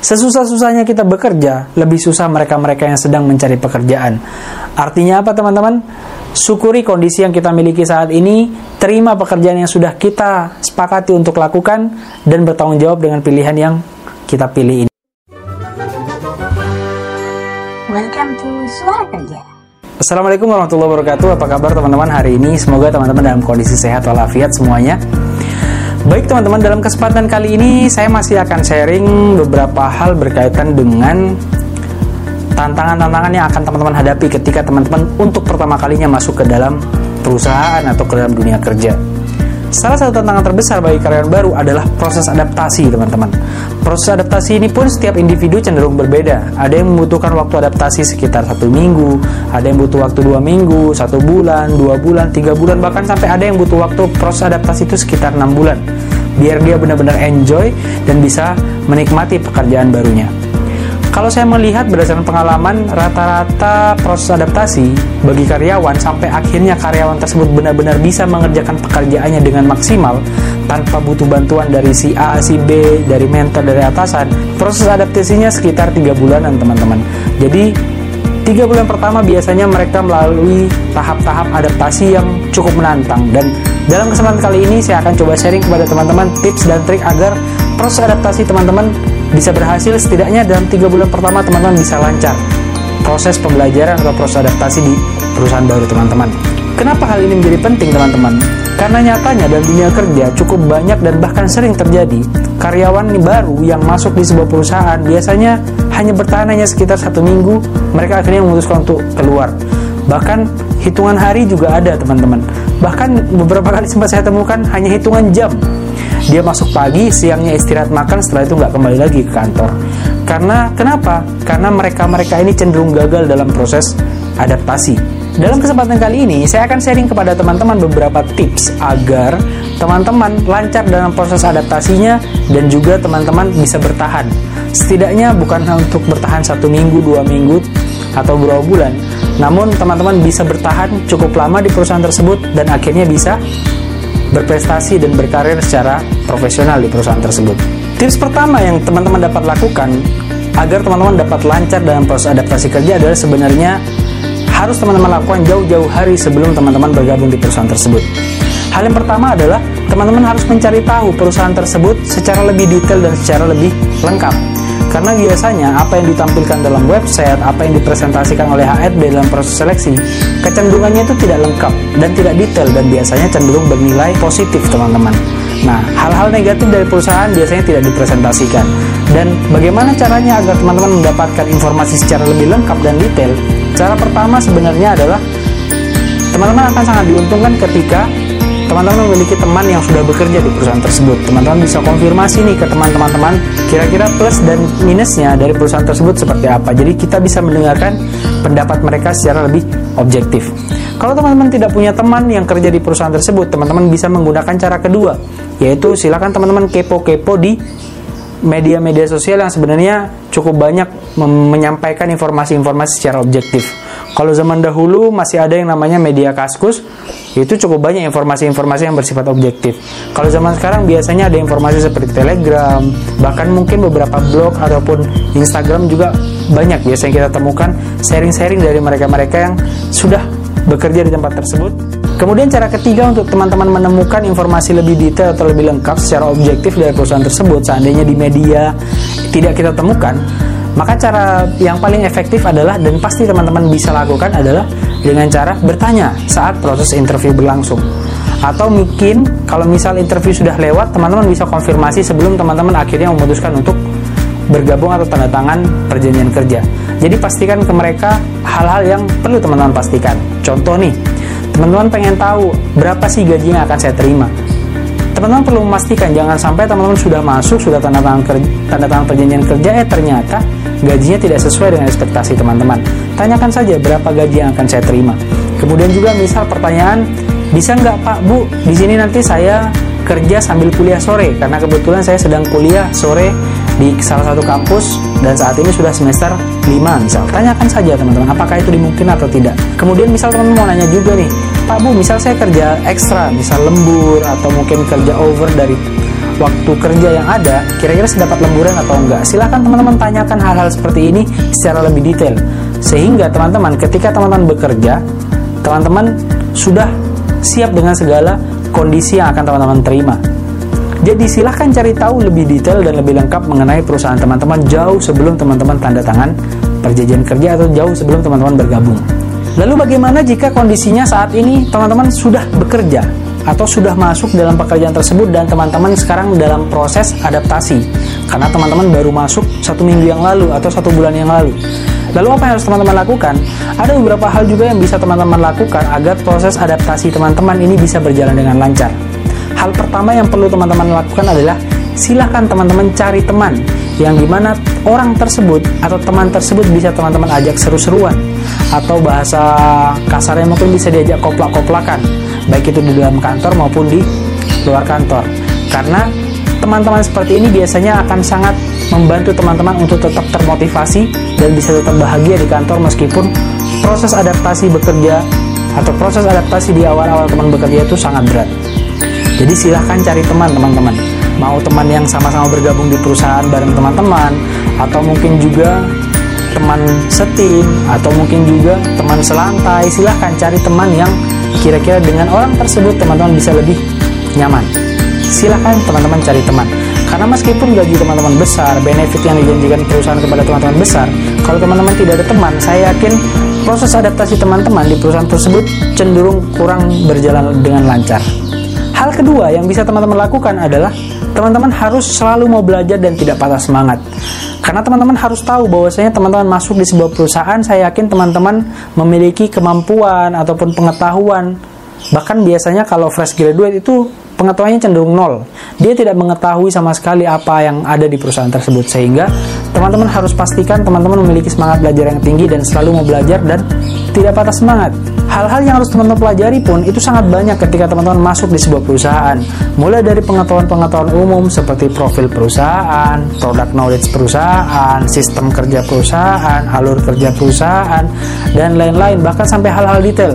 Sesusah-susahnya kita bekerja, lebih susah mereka-mereka yang sedang mencari pekerjaan. Artinya apa teman-teman? Syukuri kondisi yang kita miliki saat ini, terima pekerjaan yang sudah kita sepakati untuk lakukan, dan bertanggung jawab dengan pilihan yang kita pilih ini. Welcome to Suara Kerja. Assalamualaikum warahmatullahi wabarakatuh. Apa kabar teman-teman hari ini? Semoga teman-teman dalam kondisi sehat walafiat semuanya. Baik teman-teman, dalam kesempatan kali ini saya masih akan sharing beberapa hal berkaitan dengan tantangan-tantangan yang akan teman-teman hadapi ketika teman-teman untuk pertama kalinya masuk ke dalam perusahaan atau ke dalam dunia kerja. Salah satu tantangan terbesar bagi karyawan baru adalah proses adaptasi, teman-teman. Proses adaptasi ini pun setiap individu cenderung berbeda. Ada yang membutuhkan waktu adaptasi sekitar satu minggu, ada yang butuh waktu dua minggu, satu bulan, dua bulan, tiga bulan, bahkan sampai ada yang butuh waktu proses adaptasi itu sekitar enam bulan. Biar dia benar-benar enjoy dan bisa menikmati pekerjaan barunya. Kalau saya melihat berdasarkan pengalaman, rata-rata proses adaptasi bagi karyawan sampai akhirnya karyawan tersebut benar-benar bisa mengerjakan pekerjaannya dengan maksimal tanpa butuh bantuan dari si A, si B, dari mentor, dari atasan. Proses adaptasinya sekitar tiga bulanan teman-teman. Jadi tiga bulan pertama biasanya mereka melalui tahap-tahap adaptasi yang cukup menantang dan dalam kesempatan kali ini saya akan coba sharing kepada teman-teman tips dan trik agar proses adaptasi teman-teman bisa berhasil setidaknya dalam tiga bulan pertama teman-teman bisa lancar proses pembelajaran atau proses adaptasi di perusahaan baru teman-teman. Kenapa hal ini menjadi penting teman-teman? Karena nyatanya dalam dunia kerja cukup banyak dan bahkan sering terjadi karyawan baru yang masuk di sebuah perusahaan biasanya hanya bertahan hanya sekitar satu minggu mereka akhirnya memutuskan untuk keluar. Bahkan hitungan hari juga ada teman-teman. Bahkan beberapa kali sempat saya temukan hanya hitungan jam dia masuk pagi, siangnya istirahat makan, setelah itu nggak kembali lagi ke kantor. Karena kenapa? Karena mereka-mereka ini cenderung gagal dalam proses adaptasi. Dalam kesempatan kali ini, saya akan sharing kepada teman-teman beberapa tips agar teman-teman lancar dalam proses adaptasinya dan juga teman-teman bisa bertahan. Setidaknya bukan untuk bertahan satu minggu, dua minggu, atau beberapa bulan, namun teman-teman bisa bertahan cukup lama di perusahaan tersebut dan akhirnya bisa berprestasi dan berkarir secara profesional di perusahaan tersebut. Tips pertama yang teman-teman dapat lakukan agar teman-teman dapat lancar dalam proses adaptasi kerja adalah sebenarnya harus teman-teman lakukan jauh-jauh hari sebelum teman-teman bergabung di perusahaan tersebut. Hal yang pertama adalah teman-teman harus mencari tahu perusahaan tersebut secara lebih detail dan secara lebih lengkap. Karena biasanya apa yang ditampilkan dalam website, apa yang dipresentasikan oleh HRD dalam proses seleksi, kecenderungannya itu tidak lengkap dan tidak detail dan biasanya cenderung bernilai positif teman-teman. Nah, hal-hal negatif dari perusahaan biasanya tidak dipresentasikan. Dan bagaimana caranya agar teman-teman mendapatkan informasi secara lebih lengkap dan detail? Cara pertama sebenarnya adalah teman-teman akan sangat diuntungkan ketika teman-teman memiliki teman yang sudah bekerja di perusahaan tersebut. Teman-teman bisa konfirmasi nih ke teman-teman kira-kira plus dan minusnya dari perusahaan tersebut seperti apa. Jadi kita bisa mendengarkan pendapat mereka secara lebih objektif. Kalau teman-teman tidak punya teman yang kerja di perusahaan tersebut, teman-teman bisa menggunakan cara kedua, yaitu silakan teman-teman kepo-kepo di media-media sosial yang sebenarnya cukup banyak menyampaikan informasi-informasi secara objektif. Kalau zaman dahulu masih ada yang namanya media kaskus, itu cukup banyak informasi-informasi yang bersifat objektif. Kalau zaman sekarang biasanya ada informasi seperti Telegram, bahkan mungkin beberapa blog ataupun Instagram juga banyak biasanya kita temukan sharing-sharing dari mereka-mereka yang sudah bekerja di tempat tersebut. Kemudian cara ketiga untuk teman-teman menemukan informasi lebih detail atau lebih lengkap secara objektif dari perusahaan tersebut, seandainya di media tidak kita temukan, maka cara yang paling efektif adalah dan pasti teman-teman bisa lakukan adalah dengan cara bertanya saat proses interview berlangsung. Atau mungkin kalau misal interview sudah lewat, teman-teman bisa konfirmasi sebelum teman-teman akhirnya memutuskan untuk bergabung atau tanda tangan perjanjian kerja. Jadi pastikan ke mereka hal-hal yang perlu teman-teman pastikan. Contoh nih, teman-teman pengen tahu berapa sih gaji yang akan saya terima. Teman-teman perlu memastikan jangan sampai teman-teman sudah masuk, sudah tanda tangan kerja, tanda tangan perjanjian kerja, eh ternyata gajinya tidak sesuai dengan ekspektasi teman-teman. Tanyakan saja berapa gaji yang akan saya terima. Kemudian juga misal pertanyaan, bisa nggak Pak Bu, di sini nanti saya kerja sambil kuliah sore karena kebetulan saya sedang kuliah sore di salah satu kampus dan saat ini sudah semester 5 misal. Tanyakan saja teman-teman apakah itu dimungkinkan atau tidak. Kemudian misal teman-teman mau nanya juga nih, Pak Bu, misal saya kerja ekstra, misal lembur atau mungkin kerja over dari waktu kerja yang ada, kira-kira sedapat lemburan atau enggak. Silahkan teman-teman tanyakan hal-hal seperti ini secara lebih detail. Sehingga teman-teman ketika teman-teman bekerja, teman-teman sudah siap dengan segala kondisi yang akan teman-teman terima. Jadi silahkan cari tahu lebih detail dan lebih lengkap mengenai perusahaan teman-teman jauh sebelum teman-teman tanda tangan perjanjian kerja atau jauh sebelum teman-teman bergabung. Lalu bagaimana jika kondisinya saat ini teman-teman sudah bekerja atau sudah masuk dalam pekerjaan tersebut dan teman-teman sekarang dalam proses adaptasi karena teman-teman baru masuk satu minggu yang lalu atau satu bulan yang lalu. Lalu apa yang harus teman-teman lakukan? Ada beberapa hal juga yang bisa teman-teman lakukan agar proses adaptasi teman-teman ini bisa berjalan dengan lancar. Hal pertama yang perlu teman-teman lakukan adalah silahkan teman-teman cari teman yang di mana orang tersebut atau teman tersebut bisa teman-teman ajak seru-seruan atau bahasa kasarnya mungkin bisa diajak koplak-koplakan baik itu di dalam kantor maupun di luar kantor karena teman-teman seperti ini biasanya akan sangat membantu teman-teman untuk tetap termotivasi dan bisa tetap bahagia di kantor meskipun proses adaptasi bekerja atau proses adaptasi di awal-awal teman bekerja itu sangat berat. Jadi silahkan cari teman teman-teman. Mau teman yang sama-sama bergabung di perusahaan bareng teman-teman atau mungkin juga teman setim atau mungkin juga teman selantai. Silahkan cari teman yang kira-kira dengan orang tersebut teman-teman bisa lebih nyaman. Silahkan teman-teman cari teman karena meskipun gaji teman-teman besar, benefit yang dijanjikan perusahaan kepada teman-teman besar, kalau teman-teman tidak ada teman, saya yakin proses adaptasi teman-teman di perusahaan tersebut cenderung kurang berjalan dengan lancar. Hal kedua yang bisa teman-teman lakukan adalah teman-teman harus selalu mau belajar dan tidak patah semangat. Karena teman-teman harus tahu bahwasanya teman-teman masuk di sebuah perusahaan, saya yakin teman-teman memiliki kemampuan ataupun pengetahuan. Bahkan biasanya kalau fresh graduate itu pengetahuannya cenderung nol. Dia tidak mengetahui sama sekali apa yang ada di perusahaan tersebut sehingga teman-teman harus pastikan teman-teman memiliki semangat belajar yang tinggi dan selalu mau belajar dan tidak patah semangat. Hal-hal yang harus teman-teman pelajari pun itu sangat banyak ketika teman-teman masuk di sebuah perusahaan. Mulai dari pengetahuan-pengetahuan umum seperti profil perusahaan, product knowledge perusahaan, sistem kerja perusahaan, alur kerja perusahaan, dan lain-lain bahkan sampai hal-hal detail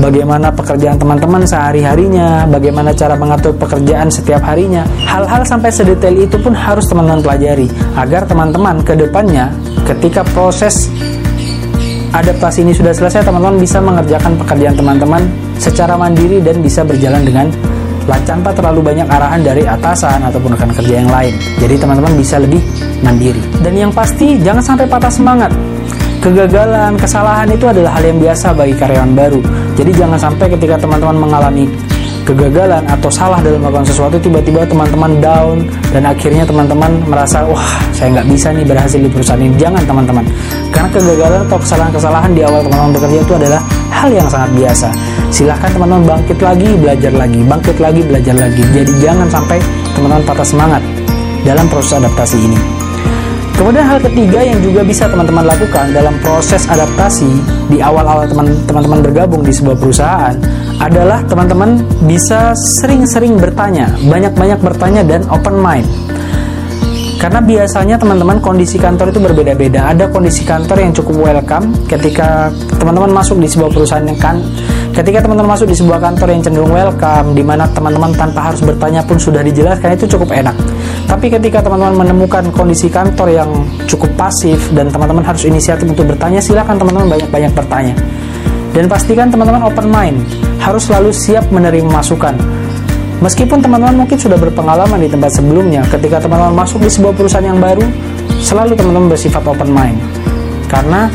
bagaimana pekerjaan teman-teman sehari-harinya, bagaimana cara mengatur pekerjaan setiap harinya. Hal-hal sampai sedetail itu pun harus teman-teman pelajari agar teman-teman ke depannya ketika proses adaptasi ini sudah selesai, teman-teman bisa mengerjakan pekerjaan teman-teman secara mandiri dan bisa berjalan dengan lancar tanpa terlalu banyak arahan dari atasan ataupun rekan kerja yang lain. Jadi teman-teman bisa lebih mandiri. Dan yang pasti jangan sampai patah semangat. Kegagalan, kesalahan itu adalah hal yang biasa bagi karyawan baru. Jadi jangan sampai ketika teman-teman mengalami kegagalan atau salah dalam melakukan sesuatu tiba-tiba teman-teman down dan akhirnya teman-teman merasa wah saya nggak bisa nih berhasil di perusahaan ini. Jangan teman-teman. Karena kegagalan atau kesalahan-kesalahan di awal teman-teman bekerja itu adalah hal yang sangat biasa. Silahkan teman-teman bangkit lagi belajar lagi bangkit lagi belajar lagi. Jadi jangan sampai teman-teman patah semangat dalam proses adaptasi ini. Kemudian hal ketiga yang juga bisa teman-teman lakukan dalam proses adaptasi di awal-awal teman-teman bergabung di sebuah perusahaan adalah teman-teman bisa sering-sering bertanya, banyak-banyak bertanya dan open mind. Karena biasanya teman-teman kondisi kantor itu berbeda-beda. Ada kondisi kantor yang cukup welcome ketika teman-teman masuk di sebuah perusahaan yang kan ketika teman-teman masuk di sebuah kantor yang cenderung welcome di mana teman-teman tanpa harus bertanya pun sudah dijelaskan itu cukup enak. Tapi ketika teman-teman menemukan kondisi kantor yang cukup pasif dan teman-teman harus inisiatif untuk bertanya, silakan teman-teman banyak-banyak bertanya. Dan pastikan teman-teman open mind, harus selalu siap menerima masukan Meskipun teman-teman mungkin sudah berpengalaman di tempat sebelumnya, ketika teman-teman masuk di sebuah perusahaan yang baru, selalu teman-teman bersifat open mind. Karena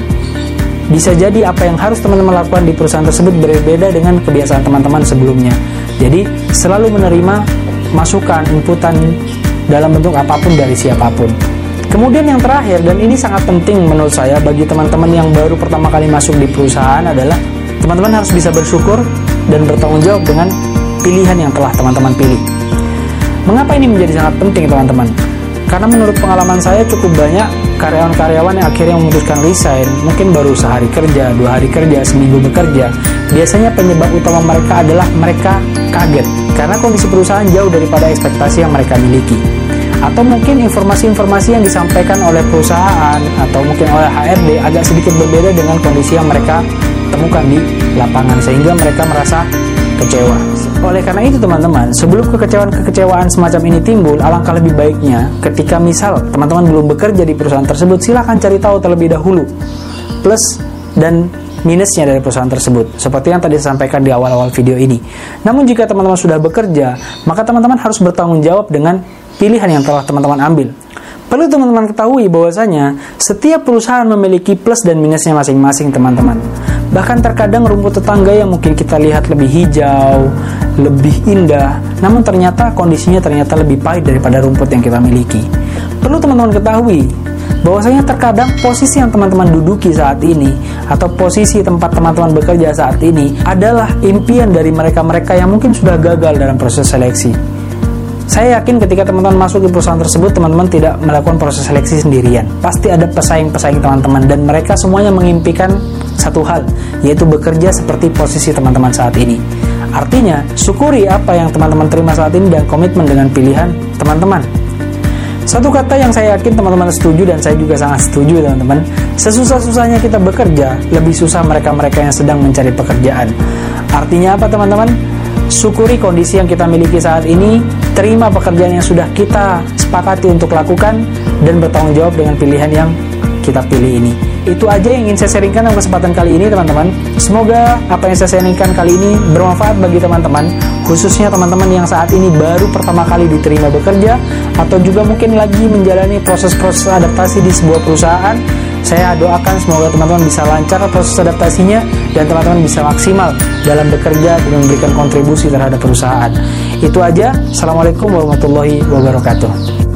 bisa jadi apa yang harus teman-teman lakukan di perusahaan tersebut berbeda dengan kebiasaan teman-teman sebelumnya. Jadi, selalu menerima masukan, inputan dalam bentuk apa pun dari siapa pun. Kemudian yang terakhir, dan ini sangat penting menurut saya bagi teman-teman yang baru pertama kali masuk di perusahaan adalah teman-teman harus bisa bersyukur dan bertanggung jawab dengan pilihan yang telah teman-teman pilih. Mengapa ini menjadi sangat penting teman-teman? Karena menurut pengalaman saya cukup banyak karyawan-karyawan yang akhirnya memutuskan resign, mungkin baru sehari kerja, dua hari kerja, seminggu bekerja. Biasanya penyebab utama mereka adalah mereka kaget karena kondisi perusahaan jauh daripada ekspektasi yang mereka miliki. Atau mungkin informasi-informasi yang disampaikan oleh perusahaan atau mungkin oleh HRD agak sedikit berbeda dengan kondisi yang mereka temukan di lapangan sehingga mereka merasa kecewa. Oleh karena itu teman-teman, sebelum kekecewaan-kekecewaan semacam ini timbul, alangkah lebih baiknya ketika misal teman-teman belum bekerja di perusahaan tersebut, silahkan cari tahu terlebih dahulu plus dan minusnya dari perusahaan tersebut seperti yang tadi disampaikan di awal-awal video ini. Namun jika teman-teman sudah bekerja, maka teman-teman harus bertanggung jawab dengan pilihan yang telah teman-teman ambil. Perlu teman-teman ketahui bahwasanya setiap perusahaan memiliki plus dan minusnya masing-masing teman-teman. Bahkan terkadang rumput tetangga yang mungkin kita lihat lebih hijau, lebih indah, namun ternyata kondisinya ternyata lebih pahit daripada rumput yang kita miliki. Perlu teman-teman ketahui bahwasanya terkadang posisi yang teman-teman duduki saat ini atau posisi tempat teman-teman bekerja saat ini adalah impian dari mereka-mereka yang mungkin sudah gagal dalam proses seleksi. Saya yakin ketika teman-teman masuk di perusahaan tersebut, teman-teman tidak melakukan proses seleksi sendirian. Pasti ada pesaing-pesaing teman-teman dan mereka semuanya mengimpikan satu hal, yaitu bekerja seperti posisi teman-teman saat ini. Artinya, syukuri apa yang teman-teman terima saat ini dan komitmen dengan pilihan teman-teman. Satu kata yang saya yakin teman-teman setuju dan saya juga sangat setuju teman-teman. Sesusah-susahnya kita bekerja, lebih susah mereka-mereka yang sedang mencari pekerjaan. Artinya apa teman-teman? Syukuri kondisi yang kita miliki saat ini, terima pekerjaan yang sudah kita sepakati untuk lakukan, dan bertanggung jawab dengan pilihan yang kita pilih ini. Itu aja yang ingin saya sharingkan dalam kesempatan kali ini teman-teman. Semoga apa yang saya sharingkan kali ini bermanfaat bagi teman-teman, khususnya teman-teman yang saat ini baru pertama kali diterima bekerja, atau juga mungkin lagi menjalani proses-proses adaptasi di sebuah perusahaan saya doakan semoga teman-teman bisa lancar proses adaptasinya dan teman-teman bisa maksimal dalam bekerja dan memberikan kontribusi terhadap perusahaan. Itu aja. Assalamualaikum warahmatullahi wabarakatuh.